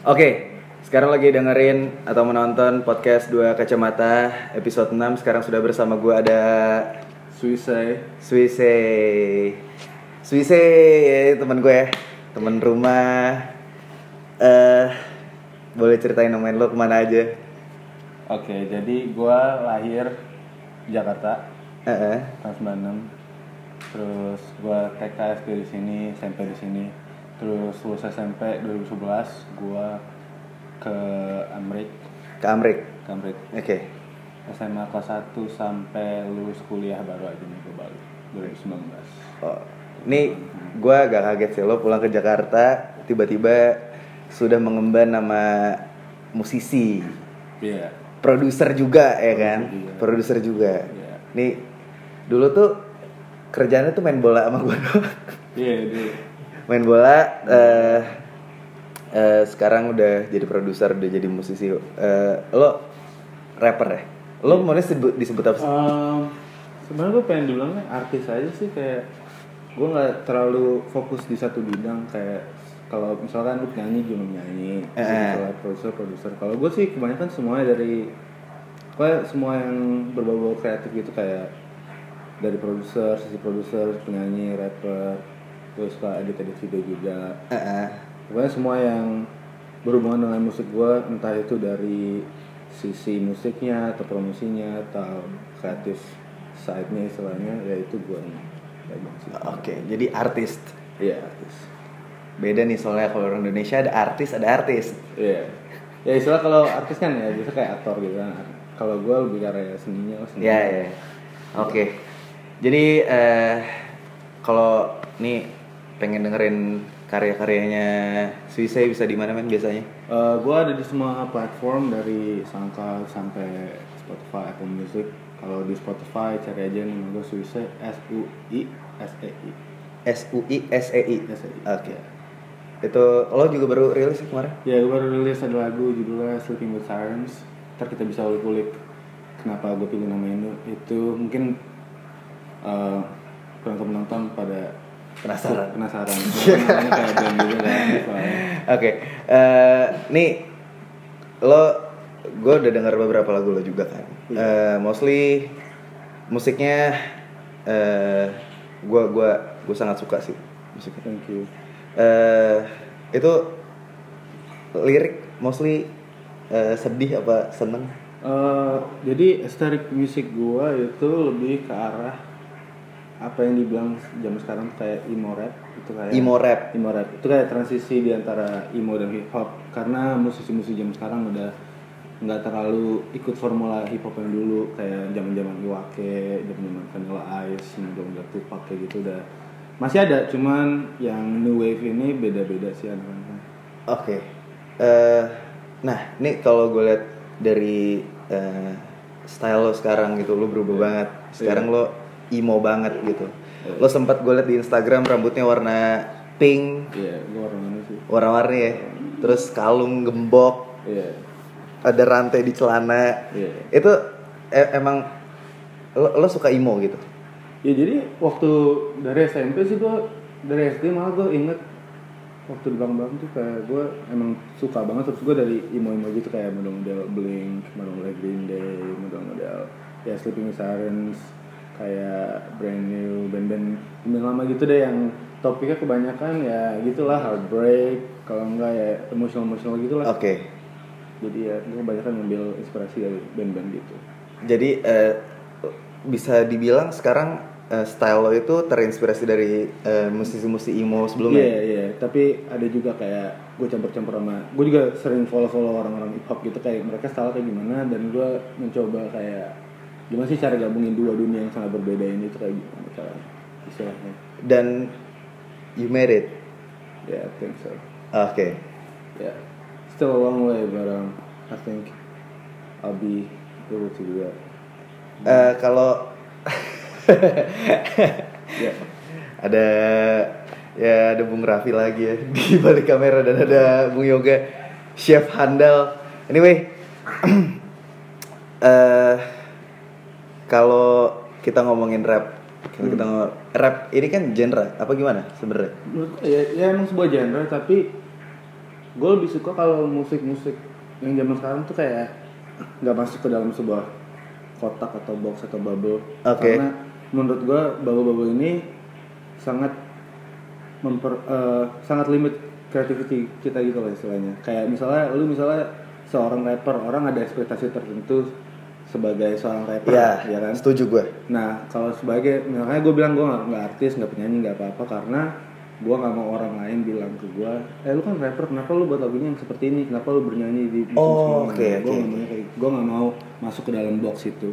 Oke, sekarang lagi dengerin atau menonton podcast Dua Kacamata episode 6 Sekarang sudah bersama gue ada Suicide Suise Suise ya, temen gue ya Temen rumah. Eh Boleh ceritain nemuin lo ke mana aja? Oke, jadi gua lahir Jakarta Eh, eh. tahun 96 Terus gua TK SD di sini, SMP di sini Terus lulus SMP 2011 gua ke Amrik. Ke Amrik? Ke Amrik. Oke. SMA kelas 1 sampai lulus kuliah baru aja nih ke Bali 2019 oh, Ini gue agak kaget sih Lo pulang ke Jakarta Tiba-tiba sudah mengemban nama musisi. Iya. Produser juga ya kan? juga. produser juga. Iya. nih dulu tuh kerjanya tuh main bola sama gue doang. Iya, di main bola eh eh, sekarang udah jadi produser udah jadi musisi. Eh, lo rapper ya? Lo mau disebut disebut apa sih? Um, sebenarnya gue pengen bilangnya artis aja sih kayak gue nggak terlalu fokus di satu bidang kayak kalau misalkan lu nyanyi cuma nyanyi. Eh. misalnya produser produser. Kalau gue sih kebanyakan semuanya dari kayak semua yang berbau kreatif gitu kayak dari produser sisi produser penyanyi rapper terus kayak edit edit video juga. Eh, eh. pokoknya semua yang berhubungan dengan musik gue entah itu dari sisi musiknya atau promosinya atau kreatif side-nya istilahnya ya itu gue nih oke jadi artis. Iya artis. Beda nih soalnya kalau orang Indonesia ada artis ada artis. Iya. Ya istilah kalau artis kan ya biasa kayak aktor gitu kan. Kalau gue lebih ke area seninya oh, seni Ya ya. Oke. Jadi eh kalau nih pengen dengerin karya-karyanya Suise bisa di mana men biasanya? Eh, gue ada di semua platform dari SoundCloud sampai Spotify, Apple Music. Kalau di Spotify cari aja nama gue Suisse S U I S E I. S U I S E I. S E I. Oke. Itu lo juga baru rilis kemarin? Ya gue baru rilis ada lagu judulnya Sleeping with Sirens. Ntar kita bisa ulik-ulik kenapa gue pilih nama itu. Itu mungkin uh, penonton-penonton pada Penasaran. penasaran. Band juga kan. Oke. Eh nih lo gue udah dengar beberapa lagu lo juga kan. Eh mostly musiknya eh gua gua gua sangat suka sih musiknya. Thank you. eh itu lirik mostly eh, sedih apa seneng Uh, jadi estetik musik gua itu lebih ke arah apa yang dibilang zaman sekarang kayak emo rap itu kayak emo rap. emo rap. Itu kayak transisi di antara emo dan hip hop karena musisi-musisi zaman sekarang udah nggak terlalu ikut formula hip hop yang dulu kayak zaman zaman Iwake, zaman zaman Vanilla Ice, zaman zaman Tupac kayak gitu udah masih ada cuman yang new wave ini beda-beda sih anak-anaknya. oke. Eh nah nih kalau gue lihat dari eh, style lo sekarang gitu lo berubah banget. Sekarang lo emo banget gitu. Lo sempat gue lihat di Instagram rambutnya warna pink. Iya, gua orang mana sih? warna-warni ya. Terus kalung gembok. Iya. ada rantai di celana. Iya. itu e- emang lo, lo suka emo gitu? Ya jadi waktu dari SMP sih gue dari SD malah gue inget waktu di Bang tuh kayak gue emang suka banget. Terus gue dari emo-emo gitu kayak model-model Blink, model-model Green Day, model-model ya Sleeping Sirens, kayak brand new band-band band lama gitu deh yang topiknya kebanyakan ya gitulah heartbreak kalau enggak ya emotional-emotional gitu lah oke. Jadi ya gue kebanyakan ngambil inspirasi dari band-band gitu. Jadi eh, bisa dibilang sekarang eh, style lo itu terinspirasi dari eh, musisi-musisi emo sebelumnya. Iya iya, tapi ada juga kayak gue campur-campur sama, gue juga sering follow-follow orang-orang hip hop gitu kayak mereka style kayak gimana dan gue mencoba kayak gimana sih cara gabungin dua dunia yang sangat berbeda ini itu kayak gimana cara istilahnya. Dan you made it. Ya, I think so. Oke. Ya, still a long way, but um, I think I'll be able to do that. Eh, kalau Ya, ada ya ada Bung Raffi lagi ya di balik kamera dan ada Bung Yoga chef handal. Anyway, eh kalau kita ngomongin rap, kalau kita ngomong rap ini kan genre apa gimana sebenarnya? ya, ya emang sebuah genre tapi gue lebih suka kalau musik-musik yang zaman sekarang tuh kayak nggak masuk ke dalam sebuah kotak atau box atau bubble Oke. karena menurut gue bubble-bubble ini sangat memper eh, sangat limit creativity kita gitu lah istilahnya kayak misalnya lu misalnya seorang rapper orang ada ekspektasi tertentu sebagai seorang rapper Iya, ya kan setuju gue. Nah, kalau sebagai makanya gue bilang gue nggak artis, nggak penyanyi, nggak apa-apa karena gue nggak mau orang lain bilang ke gue, eh lu kan rapper, kenapa lu buat lagunya yang seperti ini, kenapa lu bernyanyi di musim Oh, sebelumnya?" oke, Gue nggak mau kayak, gue nggak mau masuk ke dalam box itu.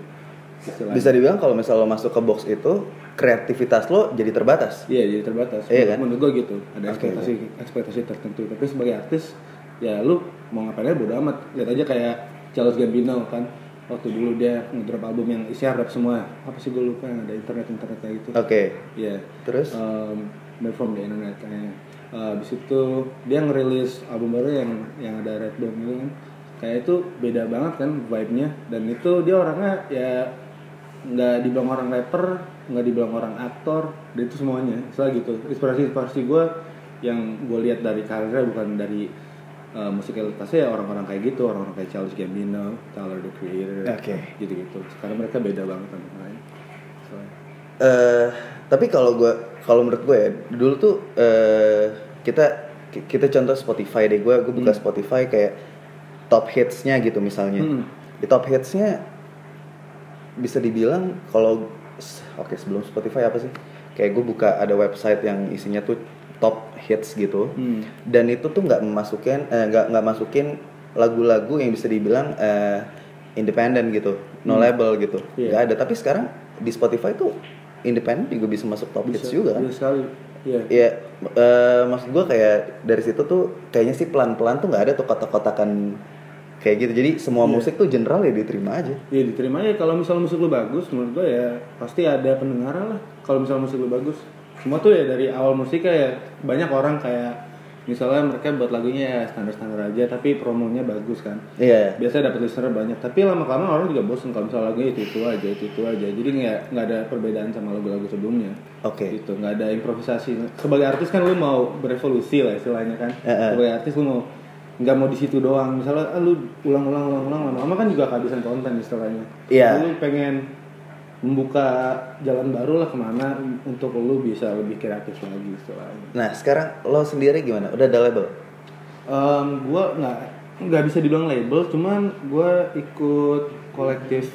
Istilahnya. Bisa dibilang kalau misalnya lo masuk ke box itu, kreativitas lo jadi terbatas. Iya, jadi terbatas. Iya kan? Menurut gue gitu, ada Oke, ekspektasi ekspektasi tertentu. Tapi sebagai artis, ya lu mau ngapain aja bodo amat. Lihat aja kayak Charles Gambino kan, waktu dulu dia ngedrop album yang isinya rap semua. Apa sih gue lupa ada internet internet kayak gitu. Oke. Iya. Terus? um, Made from the internet kayaknya. Uh, abis itu dia ngerilis album baru yang yang ada Red Dome gitu kan. Kayak itu beda banget kan vibe-nya dan itu dia orangnya ya nggak dibilang orang rapper, nggak dibilang orang aktor, dan itu semuanya. Soalnya gitu. Inspirasi-inspirasi gue yang gue lihat dari karirnya bukan dari uh, musikalitasnya ya orang-orang kayak gitu, orang-orang kayak Charles Gambino, Tyler the Creator, Oke. gitu-gitu. Sekarang mereka beda banget sama yang lain. Soalnya. eh tapi kalau gue kalau menurut gue ya dulu tuh eh kita kita contoh Spotify deh gue gue buka Spotify kayak top hitsnya gitu misalnya Hmm. di top hitsnya bisa dibilang kalau oke sebelum Spotify apa sih kayak gue buka ada website yang isinya tuh top hits gitu Hmm. dan itu tuh nggak memasukin eh, nggak nggak masukin lagu-lagu yang bisa dibilang eh, independen gitu no label gitu Iya. nggak ada tapi sekarang di Spotify tuh independen juga bisa masuk top hits juga kan Bisa. Iya. Iya, eh, maksud gue kayak dari situ tuh kayaknya sih pelan-pelan tuh nggak ada tuh kotak-kotakan kayak gitu. Jadi semua Iya. musik tuh general ya diterima aja. Iya diterima aja kalau misal musik lu bagus menurut gue ya pasti ada pendengaran lah kalau misal musik lu bagus semua tuh ya dari awal musiknya ya banyak orang kayak misalnya mereka buat lagunya ya standar-standar aja tapi promonya bagus kan Iya. biasanya dapat listener banyak tapi lama-lama orang juga bosen kalau misal lagunya itu itu aja itu itu aja jadi nggak nggak ada perbedaan sama lagu-lagu sebelumnya Oke. gitu nggak ada improvisasi sebagai artis kan lu mau berevolusi lah istilahnya kan Eh, eh. sebagai artis lu mau nggak mau di situ doang misalnya ah, lu ulang-ulang ulang-ulang lama-lama kan juga kehabisan konten istilahnya Iya. lu pengen membuka jalan baru lah ke mana untuk lu bisa lebih kreatif lagi istilahnya Nah sekarang lo sendiri gimana? Udah ada label? Em, gua nggak nggak bisa dibilang label cuman gua ikut kolektif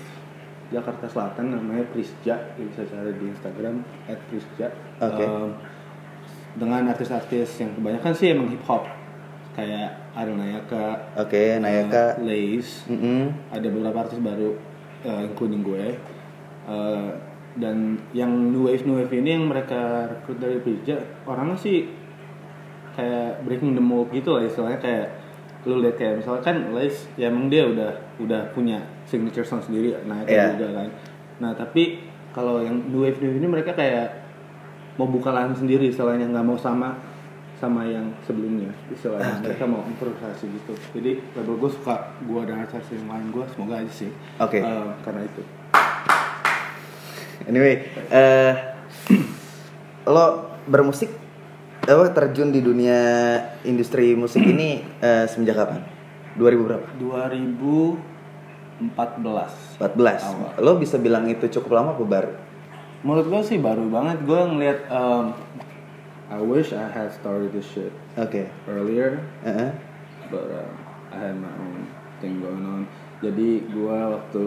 Jakarta Selatan namanya Prisja Lu bisa cari di Instagram @prisja Oke. Em, dengan artis-artis yang kebanyakan sih emang hip hop kayak Ariel Nayaka, Oke, Nayaka. eh, Lace, Mm-mm. ada beberapa artis baru eh, including gue Eh, dan yang new wave new wave ini yang mereka rekrut dari Prisja orangnya sih kayak breaking the mold gitu lah istilahnya kayak lu lihat kayak misalnya kan Lace ya emang dia udah udah punya signature sound sendiri nah itu Iya. juga kan nah tapi kalau yang new wave new wave ini mereka kayak mau buka lahan sendiri istilahnya nggak mau sama sama yang sebelumnya istilahnya Oke. mereka mau improvisasi gitu jadi label gue suka gue dan artis yang lain gue semoga aja sih Oke. Eh, karena itu Anyway, eh lo bermusik apa terjun di dunia industri musik ini eh, semenjak kapan? 2000 berapa? 2014 14. Awal. Lo bisa bilang itu cukup lama apa baru? menurut gue sih baru banget gue ngeliat um, I wish I had started this shit Oke. earlier Heeh. but uh, I had my own thing going on jadi gue waktu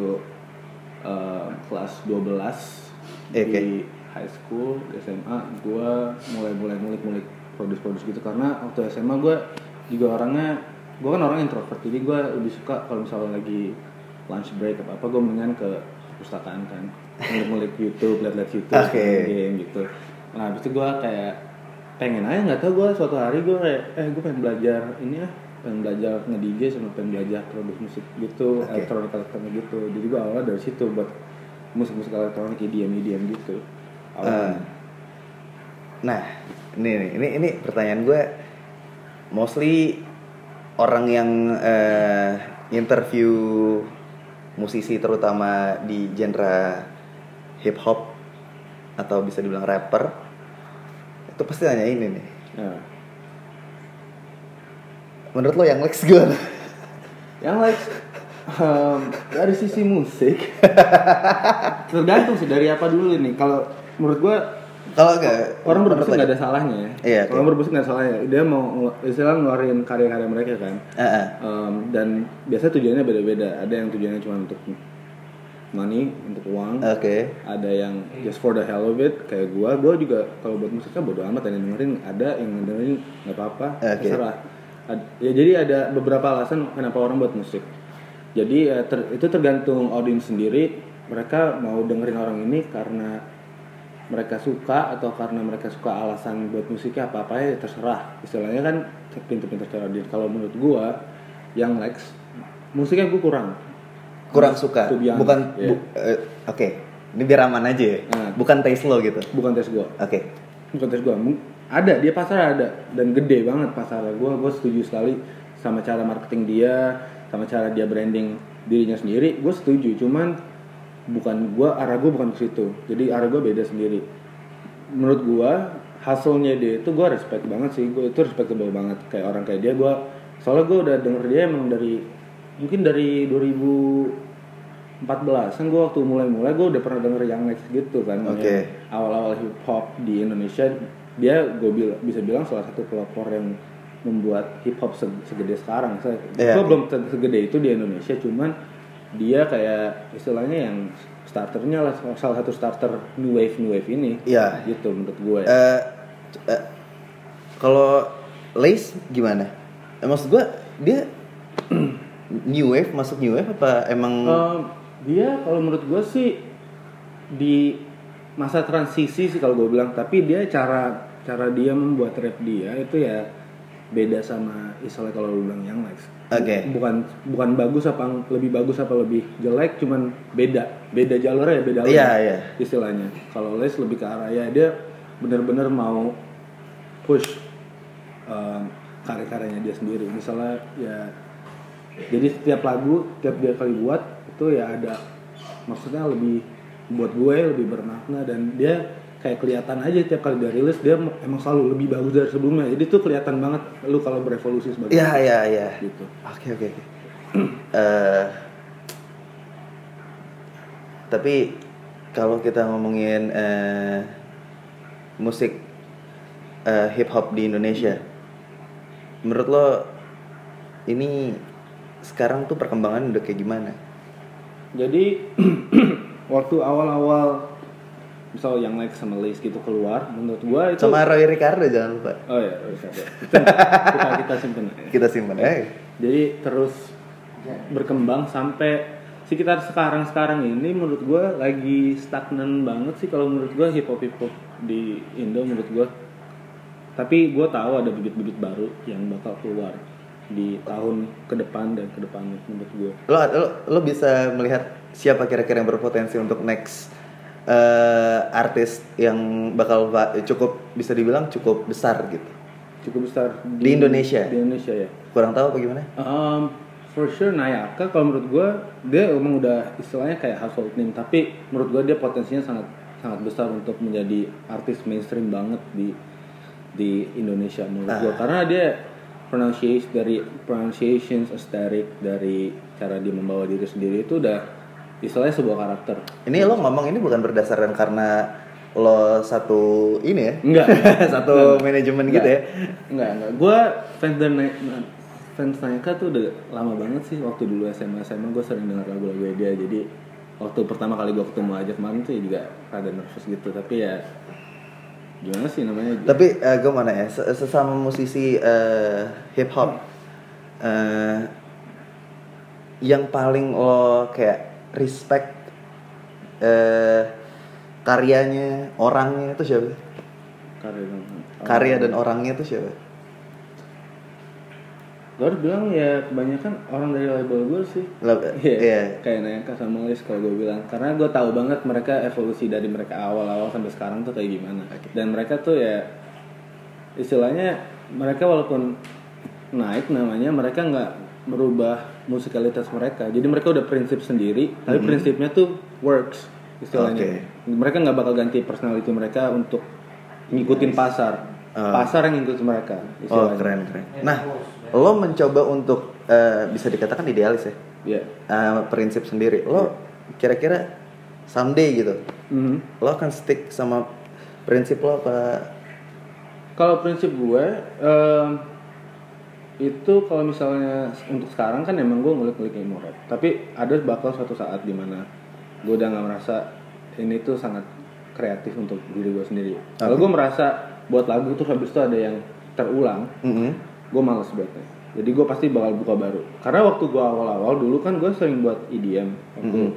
uh, kelas 12 Oke. di high school di SMA gue mulai mulai ngulik-ngulik produce-produce gitu karena waktu SMA gue juga orangnya gue kan orang introvert jadi gue lebih suka kalau misalnya lagi lunch break apa apa gue mendingan ke perpustakaan kan ngulik-ngulik YouTube liat-liat YouTube main game gitu nah habis itu gue kayak pengen aja nggak tau gue suatu hari gue kayak eh gue pengen belajar ini ya pengen belajar nge DJ sama pengen belajar produksi musik gitu Oke. elektronik elektronik gitu jadi gue awalnya dari situ buat musik musik elektronik EDM EDM gitu awalnya. Eh, nah, ini nih, ini ini pertanyaan gue mostly orang yang eh, interview musisi terutama di genre hip hop atau bisa dibilang rapper itu pasti nanya ini nih. Ya. menurut lo yang Lex gimana Yang like em, dari sisi musik tergantung sih dari apa dulu nih. Kalau menurut gua kalau enggak orang bermusik nggak ada salahnya ya. Iya, Orang oke. bermusik nggak ada salahnya. Dia mau istilah ngeluarin karya-karya mereka kan. Ah, ah. Em, dan biasanya tujuannya beda-beda. Ada yang tujuannya cuma untuk money, untuk uang. oke Ada yang just for the hell of it kayak gua. Gua juga kalau buat musik kan bodo amat ada yang dengerin, ada yang dengerin nggak apa-apa, Oke. terserah. Ad- ya jadi ada beberapa alasan kenapa orang buat musik. Jadi ya, ter- itu tergantung audiens sendiri. Mereka mau dengerin orang ini karena mereka suka atau karena mereka suka alasan buat musiknya apa apa ya terserah. Istilahnya kan pintu-pintu cara dia kalau menurut gua yang Lex musiknya gua kurang. Kurang suka? Bukan iya. bu- eh, oke. Ini biar aman aja ya. Ah. bukan taste lo gitu? Bukan tes gua. Oke. Bukan tes gua. Ada dia pasar ada. Dan gede banget pasarnya. Gua gua setuju sekali sama cara marketing dia sama cara dia branding dirinya sendiri gue setuju. Cuman bukan gua arah gua bukan ke situ. Jadi arah gua beda sendiri. Menurut gua hasilnya dia itu gua respect banget sih. Gua itu respectable banget. Kayak orang kayak dia gua soalnya gua udah denger dia emang dari mungkin dari 2014 kan gua waktu mulai-mulai gua udah pernah denger yang Lex gitu kan. Oke. yang awal-awal hip hop di Indonesia dia gue bisa bilang salah satu pelopor yang membuat hip hop se- segede sekarang. Saya gua belum se- segede itu di Indonesia cuman dia kayak istilahnya yang starternya lah salah satu starter new wave new wave ini. Iya. gitu menurut gue Eh, eh, kalau Lace gimana? Eh, maksud gua dia new wave masuk new wave apa emang Em, dia kalau menurut gue sih di masa transisi sih kalau gue bilang tapi dia cara cara dia membuat rap dia itu ya beda sama istilah kalau lu bilang yang Lex Oke. bukan bukan bagus apa lebih bagus apa lebih jelek cuman beda beda jalurnya ya beda Iya, lane iya. istilahnya kalau Les lebih ke arah ya dia bener-bener mau push um, karya-karyanya dia sendiri misalnya ya jadi setiap lagu setiap dia kali buat itu ya ada maksudnya lebih buat gue lebih bermakna dan dia kayak kelihatan aja tiap kali dia rilis dia emang selalu lebih bagus dari sebelumnya jadi tuh kelihatan banget lu kalau berevolusi sebagai Iya iya iya. gitu Oke oke oke. Eh, tapi kalau kita ngomongin eh, musik eh, hip hop di Indonesia, menurut lo ini sekarang tuh perkembangan udah kayak gimana? Jadi waktu awal-awal misal yang like sama Lace gitu keluar, menurut gua itu Sama Roy Ricardo jangan lupa. oh ya bisa ada. kita kita simpen. Kita simpan. Eh, Jadi terus berkembang sampai sekitar sekarang-sekarang ini menurut gua lagi stagnan banget sih kalau menurut gua hip hop hip hop di Indo menurut gua. Tapi gua tahu ada bibit-bibit baru yang bakal keluar di tahun ke depan dan ke depannya menurut gua. lo, lo lo bisa melihat siapa kira-kira yang berpotensi untuk next eh, artis yang bakal cukup bisa dibilang cukup besar gitu. Cukup besar Di Indonesia? Di Indonesia ya. Kurang tahu apa gimana? Um, for sure Nayaka kalau menurut gue dia emang udah istilahnya kayak household name tapi menurut gue dia potensinya sangat sangat besar untuk menjadi artis mainstream banget di di Indonesia menurut gue Ah. karena dia pronunciation dari pronunciations aesthetic dari cara dia membawa diri sendiri itu udah istilahnya sebuah karakter Ini lo ngomong ini bukan berdasarkan karena lo satu ini ya? enggak satu manajemen gitu ya? Enggak, enggak. Gue fans dan fans Nayaka tuh udah lama banget sih waktu dulu SMA SMA gue sering dengar lagu-lagu dia jadi waktu pertama kali gue ketemu aja kemarin tuh ya juga rada nervous gitu tapi ya gimana sih namanya Tapi eh, gue mana ya? se- Sesama musisi eh, hip hop eh, yang paling lo kayak respect eh, karyanya, orangnya itu siapa? karya Karya dan orangnya itu siapa? gue harus bilang ya kebanyakan orang dari label gue sih Iya, Iya. kayak Nayaka sama Lis kalau gue bilang karena gue tahu banget mereka evolusi dari mereka awal-awal sampai sekarang tuh kayak gimana dan mereka tuh ya istilahnya mereka walaupun naik namanya mereka nggak merubah musikalitas mereka. Jadi mereka udah prinsip sendiri tapi prinsipnya tuh works istilahnya. Mereka nggak bakal ganti personality mereka untuk ngikutin pasar. Ah. pasar yang ngikutin mereka Oh istilahnya. keren keren. Nah lo mencoba untuk eh, bisa dikatakan idealis ya? Iya. Eh, prinsip sendiri. Lo kira-kira someday gitu Mhm. lo akan stick sama prinsip lo apa? Kalau prinsip gue em, itu kalau misalnya untuk sekarang kan emang gue ngulik-ngulik ilmu rap. Tapi ada bakal suatu saat di mana gue udah nggak merasa ini tuh sangat kreatif untuk diri gue sendiri. Kalau gue merasa buat lagu tuh habis itu ada yang terulang, Mhm. gue males buatnya. Jadi gue pasti bakal buka baru. Karena waktu gue awal-awal dulu kan gue sering buat EDM. Waktu Mhm.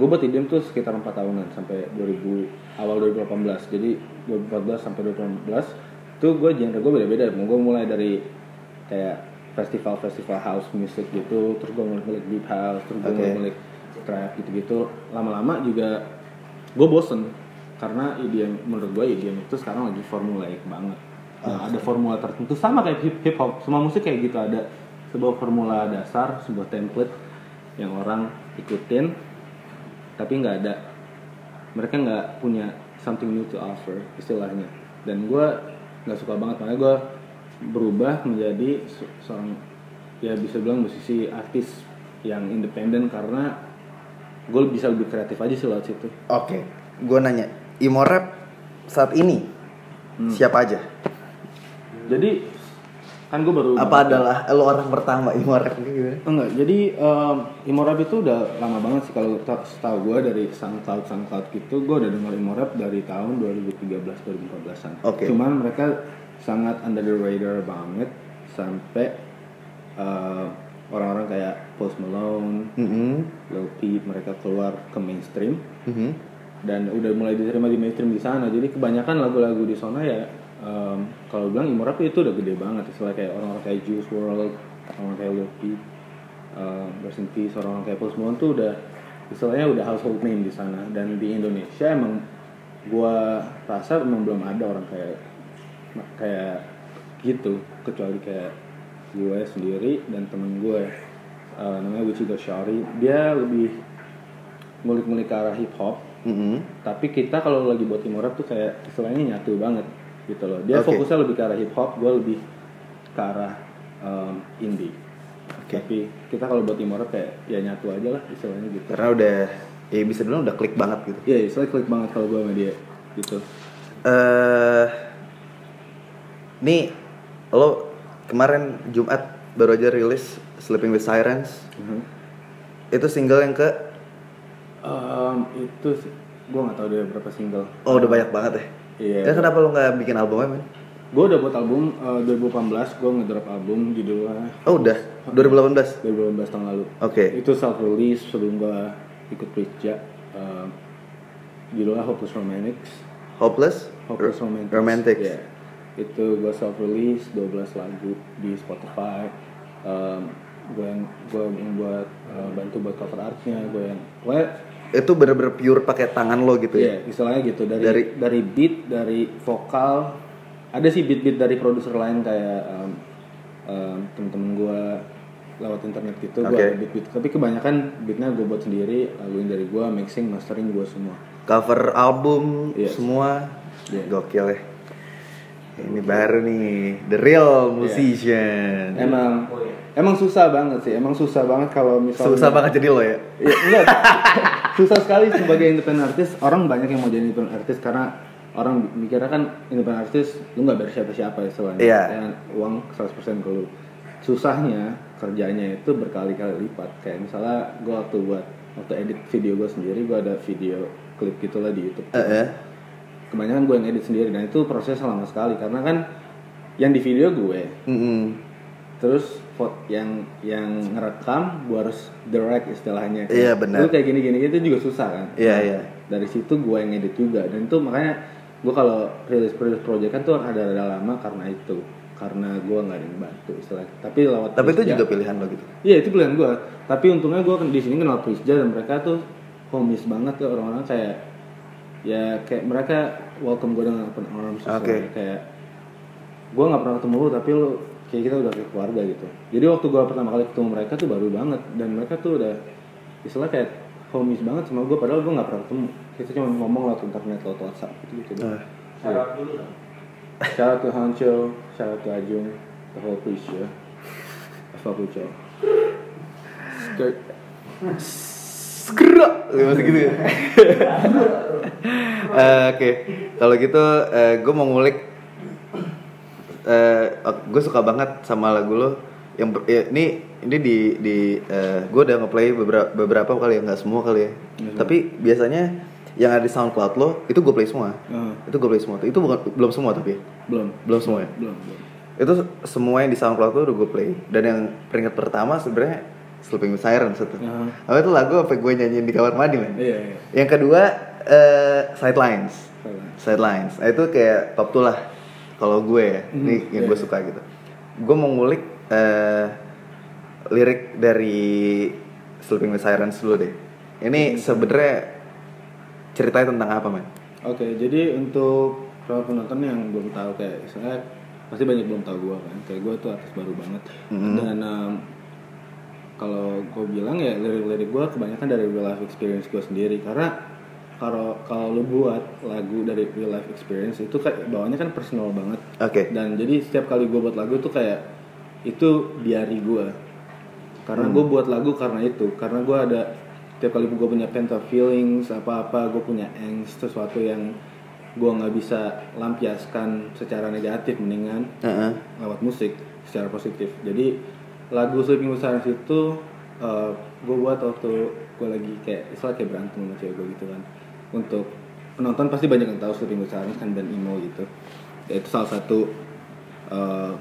gue buat EDM tuh sekitar 4 tahunan sampai 2000 awal 2018. Jadi 2014 sampai 2018 tuh gue genre gue beda-beda. Gue mulai dari kayak festival-festival house music gitu, terus gue ngulik deep house, terus gue Oke. ngulik trap gitu-gitu. Lama-lama juga gue bosen karena EDM menurut gue EDM itu sekarang lagi formulaik banget. Nah, ada formula tertentu sama kayak hip hip hop, semua musik kayak gitu ada sebuah formula dasar, sebuah template yang orang ikutin, tapi nggak ada mereka nggak punya something new to offer istilahnya. Dan gue nggak suka banget makanya gue berubah menjadi se- seorang ya bisa bilang musisi artis yang independen karena gue bisa lebih kreatif aja sih lewat situ. oke gue nanya imo rap saat ini Hmm. siapa aja Jadi kan gue baru apa adalah lo orang pertama imo rap gitu Enggak, jadi um, Imorap itu udah lama banget sih kalau ta- setahu gue dari SoundCloud SoundCloud gitu gue udah dengar Imorap dari tahun 2013 2014an. Oke. Cuman mereka sangat under the radar banget sampai uh, orang-orang kayak Post Malone, Mhm. Lil Peep mereka keluar ke mainstream Mhm. dan udah mulai diterima di mainstream di sana. Jadi kebanyakan lagu-lagu di sana ya um, kalau bilang emo rap itu udah gede banget. Istilah kayak orang-orang kayak Juice WRLD, orang kayak Lil Peep, um, Peace, orang-orang kayak Post Malone tuh udah istilahnya udah household name di sana. Dan di Indonesia emang gua rasa emang belum ada orang kayak kayak gitu kecuali kayak gue sendiri dan temen gue. Uh, namanya Wichi Goshari dia lebih ngulik-ngulik ke arah hip hop Mhm. tapi kita kalau lagi buat emo rap tuh kayak istilahnya nyatu banget gitu loh. Dia Oke. fokusnya lebih ke arah hip hop gue lebih ke arah um, indie. Oke. tapi kita kalau buat rap kayak ya nyatu aja lah istilahnya gitu. Karena udah ya bisa bilang udah klik banget gitu. Iya istilahnya klik banget kalau gue sama dia gitu. Eh nih lo kemarin Jumat baru aja rilis Sleeping with Sirens. Mhm. itu single yang ke? Um, itu gue nggak tahu dia berapa single. Oh udah banyak banget ya? Iya. Ya kenapa lo nggak bikin albumnya men? gue udah buat album uh, 2018 gue ngedrop album judulnya. Oh udah? 2018 2018 tahun lalu. Oke. Itu self release sebelum gue ikut Prisja uh, judulnya Hopeless Romantics. Hopeless? Hopeless Romantics. Romantics. Iya. Itu gue self release 12 lagu di Spotify um, gue yang gue yang buat uh, bantu buat cover artnya gue yang pokoknya Itu bener-bener pure pakai tangan lo gitu ya? Iya, istilahnya gitu dari, Dari- dari beat, dari vokal. Ada sih beat-beat dari produser lain kayak um, um, temen-temen gue lewat internet gitu. Gue Oke. ada beat-beat. Tapi kebanyakan beatnya gue buat sendiri, laguin dari gue, mixing, mastering gue semua. Cover album Yes. semua Iya. Gokil ya Ini baru nih The real musician Emang emang susah banget sih. Emang susah banget kalau misalnya Susah banget jadi lo ya? Iya, enggak. susah sekali sebagai independent artist. Orang banyak yang mau jadi independent artist karena orang mikirnya kan independent artist lu nggak bayar siapa-siapa istilahnya. Iya. Ya, uang 100% ke lu. Susahnya kerjanya itu berkali-kali lipat. Kayak misalnya gue waktu buat waktu edit video gue sendiri, gue ada video klip gitulah di YouTube. Eh, eh. Kebanyakan gue yang edit sendiri. Dan itu prosesnya lama sekali. Karena kan yang di video gue, Mm-mm. terus vote yang yang ngerekam gue harus direct istilahnya kan. Iya, benar. Lu kayak gini gini itu juga susah kan? Iya, Nah, iya. dari situ gue yang edit juga. Dan itu makanya gue kalau rilis rilis project kan tuh ada ada lama karena itu. Karena gue nggak ada yang bantu istilahnya. Tapi lewat Tapi itu juga pilihan lo gitu? Iya itu pilihan gue. Tapi untungnya gue di sini kenal Prisja dan mereka tuh homies banget ke orang-orang kayak ya kayak mereka welcome gue dengan open arms istilahnya. kayak gue nggak pernah ketemu lu tapi lu kayak kita udah kayak keluarga gitu jadi waktu gue pertama kali ketemu mereka tuh baru banget dan mereka tuh udah istilah kayak homies banget sama gue padahal gue nggak pernah ketemu kita cuma ngomong lewat internet lewat WhatsApp gitu gitu Ah. Syarat dulu dong. Syarat ke Hancho, syarat ke Ajung, the whole. Fakucho. Skirt. Skra, masih gitu ya. Eh, Oke, kalau gitu gue mau ngulik. gue suka banget sama lagu lo. Yang ya, ini ini di di gue udah ngeplay beberapa beberapa kali ya nggak semua kali ya. Tapi biasanya yang ada di SoundCloud lo itu gue play semua. Ah, Itu gue play semua. Itu bukan belum semua tapi ya? belum. belum semua ya. Belum, belum. Itu semua yang di SoundCloud tuh udah gue play. Dan yang peringkat pertama sebenarnya Sleeping with Sirens itu. Ah. Apa itu lagu apa gue nyanyiin di kamar mandi men? Iya, iya. Yang kedua eh, Sidelines. Sidelines. Nah, itu kayak top tuh lah kalau gue ya. Mhm, Ini yang iya, gue iya. suka gitu. Gue mau ngulik eh, lirik dari Sleeping with Sirens dulu deh. Ini sebenarnya ceritanya tentang apa men? Oke, jadi untuk para penonton yang belum tahu kayak saya pasti banyak belum tahu gua kan. Kayak gua tuh artis baru banget. Mhm. Dan em, kalau gue bilang ya lirik-lirik gua kebanyakan dari real life experience gua sendiri karena kalau kalau lu buat lagu dari real life experience itu kayak bawahnya kan personal banget. Oke. dan jadi setiap kali gue buat lagu tuh kayak itu diary gue karena gue buat lagu karena itu. Karena gue ada setiap kali gue punya pent up feelings apa apa gue punya angst sesuatu yang gue nggak bisa lampiaskan secara negatif mendingan Heeh. lewat musik secara positif. Jadi lagu Sleeping with Sirens itu gue buat waktu gue lagi kayak istilah kayak berantem sama cewek gue gitu kan untuk penonton pasti banyak yang tahu Sleeping with Sirens kan band emo gitu. Ya itu salah satu eh,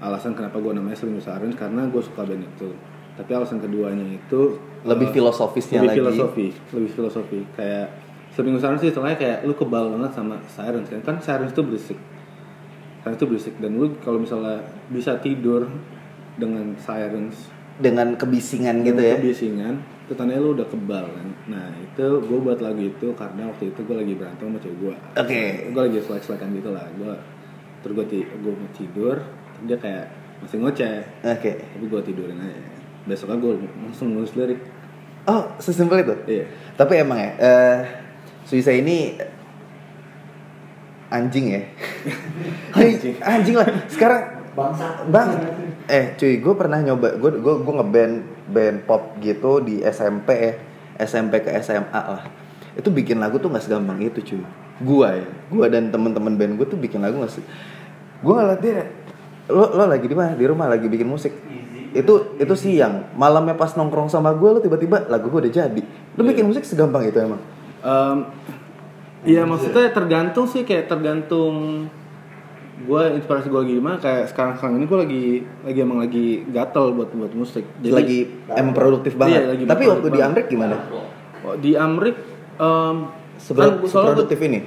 alasan kenapa gue namanya Sleeping with Sirens karena gue suka band itu. Tapi alasan keduanya itu Lebih eh, filosofisnya lebih lagi. filosofi lebih filosofi. Kayak Sleeping with Sirens sih istilahnya kayak lu kebal banget sama sirens kan. Kan sirens itu berisik. Sirens itu berisik. Dan lu kalau misalnya bisa tidur dengan sirens Dengan kebisingan gitu ya. kebisingan itu tandanya lu udah kebal kan nah itu gue buat lagu itu karena waktu itu gue lagi berantem sama cewek gue Oke. gue lagi selek-selekan gitu lah gue terus gue gue mau tidur terus dia kayak masih ngoceh Oke. tapi gue tidurin aja besoknya gue langsung nulis lirik Oh, sesimpel itu. iya Tapi emang ya, eh Suisa ini anjing ya. anjing. anjing lah. Sekarang Bangsa. bang, eh cuy, gue pernah nyoba, gue gue gue ngeband band pop gitu di SMP ya, SMP ke SMA lah. Itu bikin lagu tuh nggak segampang itu cuy. Gua ya, gua dan temen-temen band gue tuh bikin lagu nggak sih. Gue ngeliat dia, lo lo lagi di mana? Di rumah lagi bikin musik. Itu itu siang, malamnya pas nongkrong sama gue lo tiba-tiba lagu gue udah jadi. Lo bikin musik segampang itu emang? Em, Iya maksudnya tergantung sih kayak tergantung gue inspirasi gue gimana kayak sekarang sekarang ini gue lagi lagi emang lagi gatel buat buat musik lagi emang produktif banget. Iya, lagi Tapi produktif waktu di. Amrik gimana? Oh, di Amrik em, Seber- kan soalnya seproduktif ini?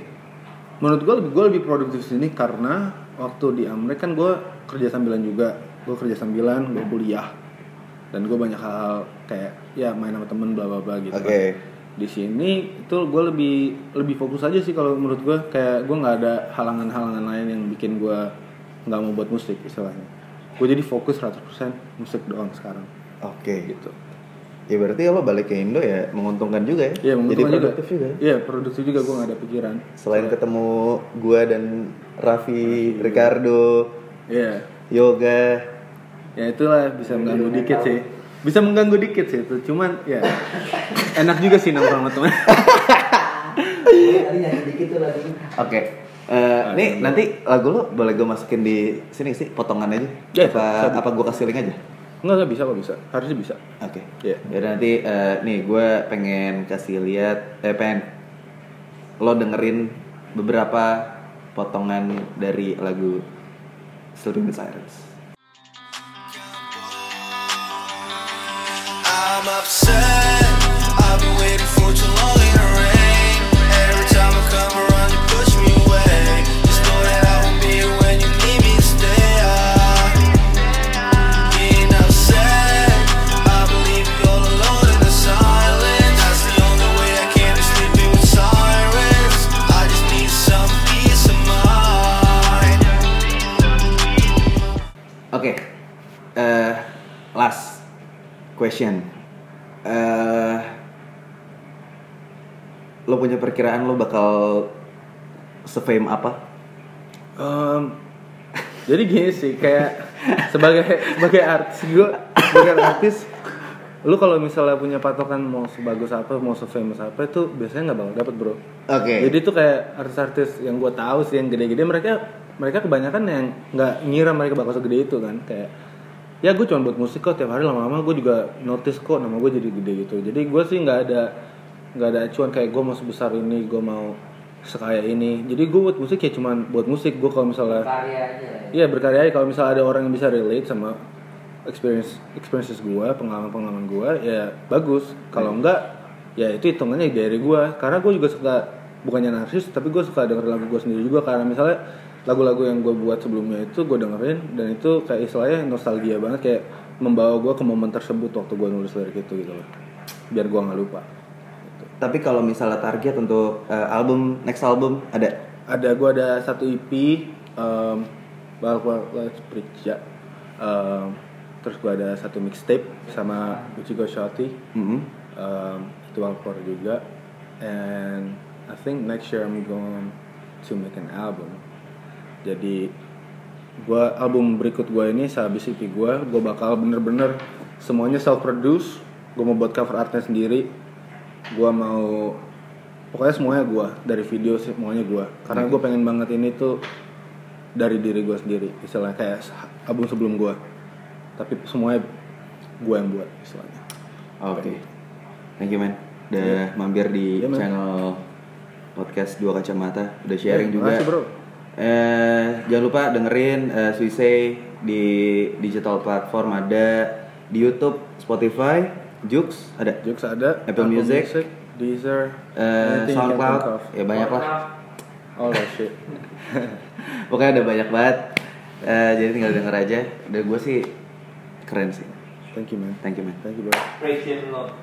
menurut gue lebih gue lebih produktif sini karena waktu di Amrik kan gue kerja sambilan juga gue kerja sambilan gue kuliah dan gue banyak hal kayak ya main sama temen bla bla bla gitu Oke. Di sini itu gue lebih lebih fokus aja sih kalau menurut gue kayak gue nggak ada halangan-halangan lain yang bikin gue nggak mau buat musik istilahnya gue jadi fokus 100% musik doang sekarang Oke. gitu Ya berarti lo balik ke Indo ya menguntungkan juga ya. Jadi menguntungkan juga. produktif juga. Iya, produktif juga gue gak ada pikiran. Selain ketemu gua dan Raffi, Ricardo, Iya. yoga. Ya itulah bisa mengganggu dikit sih. Bisa mengganggu dikit sih itu. Cuman ya enak juga sih nongkrong sama teman. Tuh lagi. Oke. Eh, nih nanti lagu lo boleh gue masukin di sini sih potongan aja. Ya, apa bisa. apa gue kasih link aja? Enggak, enggak bisa kok bisa. Harusnya bisa. Oke. Iya. Ya nanti eh, nih gue pengen kasih lihat eh pengen lo dengerin beberapa potongan dari lagu Sleeping with Sirens. I'm upset. I've been waiting for too long in the rain. Question. Eh, lo punya perkiraan lo bakal se-fame apa? Em, jadi gini sih kayak sebagai sebagai artis gue sebagai artis lu kalau misalnya punya patokan mau sebagus apa mau se-famous apa itu biasanya nggak bakal dapet bro Oke. jadi tuh kayak artis-artis yang gue tahu sih yang gede-gede mereka mereka kebanyakan yang nggak ngira mereka bakal segede itu kan kayak ya gue cuma buat musik kok tiap hari lama-lama gue juga notice kok nama gue jadi gede gitu jadi gue sih nggak ada nggak ada acuan kayak gue mau sebesar ini gue mau sekaya ini jadi gue buat musik ya cuman buat musik gue kalau misalnya Karya aja. Iya berkarya aja. kalau misalnya ada orang yang bisa relate sama experience experiences gue, pengalaman pengalaman gue, ya bagus. Kalau enggak, ya itu hitungannya dari gue. Karena gue juga suka bukannya narsis, tapi gue suka denger lagu gue sendiri juga. Karena misalnya lagu-lagu yang gue buat sebelumnya itu gue dengerin dan itu kayak istilahnya nostalgia banget kayak membawa gue ke momen tersebut waktu gue nulis lirik itu gitu loh. Biar gue nggak lupa. Tapi kalau misalnya target untuk eh, album next album ada? ada gue ada satu EP um, Preach ya Um, terus gue ada satu mixtape sama Uchigo Shoti Mhm. um, itu Walpor juga and I think next year I'm going to make an album jadi gua album berikut gue ini sehabis EP gue gue bakal bener-bener semuanya self produce gue mau buat cover artnya sendiri gue mau pokoknya semuanya gue dari video semuanya gue karena gue pengen banget ini tuh dari diri gue sendiri istilahnya kayak album sebelum gue tapi semuanya gue yang buat istilahnya Oke. Thank you man. Udah mampir di Iya, man. channel podcast Dua Kacamata. Udah sharing Eh, juga. bro. Eh, jangan lupa dengerin eh, Suisei di digital platform ada di YouTube, Spotify, Jux ada. Jokes ada Apple Music. Deezer Eh, SoundCloud, ya banyak lah. that shit Pokoknya ada banyak banget. Eh, jadi tinggal denger aja. Udah gue sih keren sih. thank you man Thank you man. thank you bro Appreciate a lot.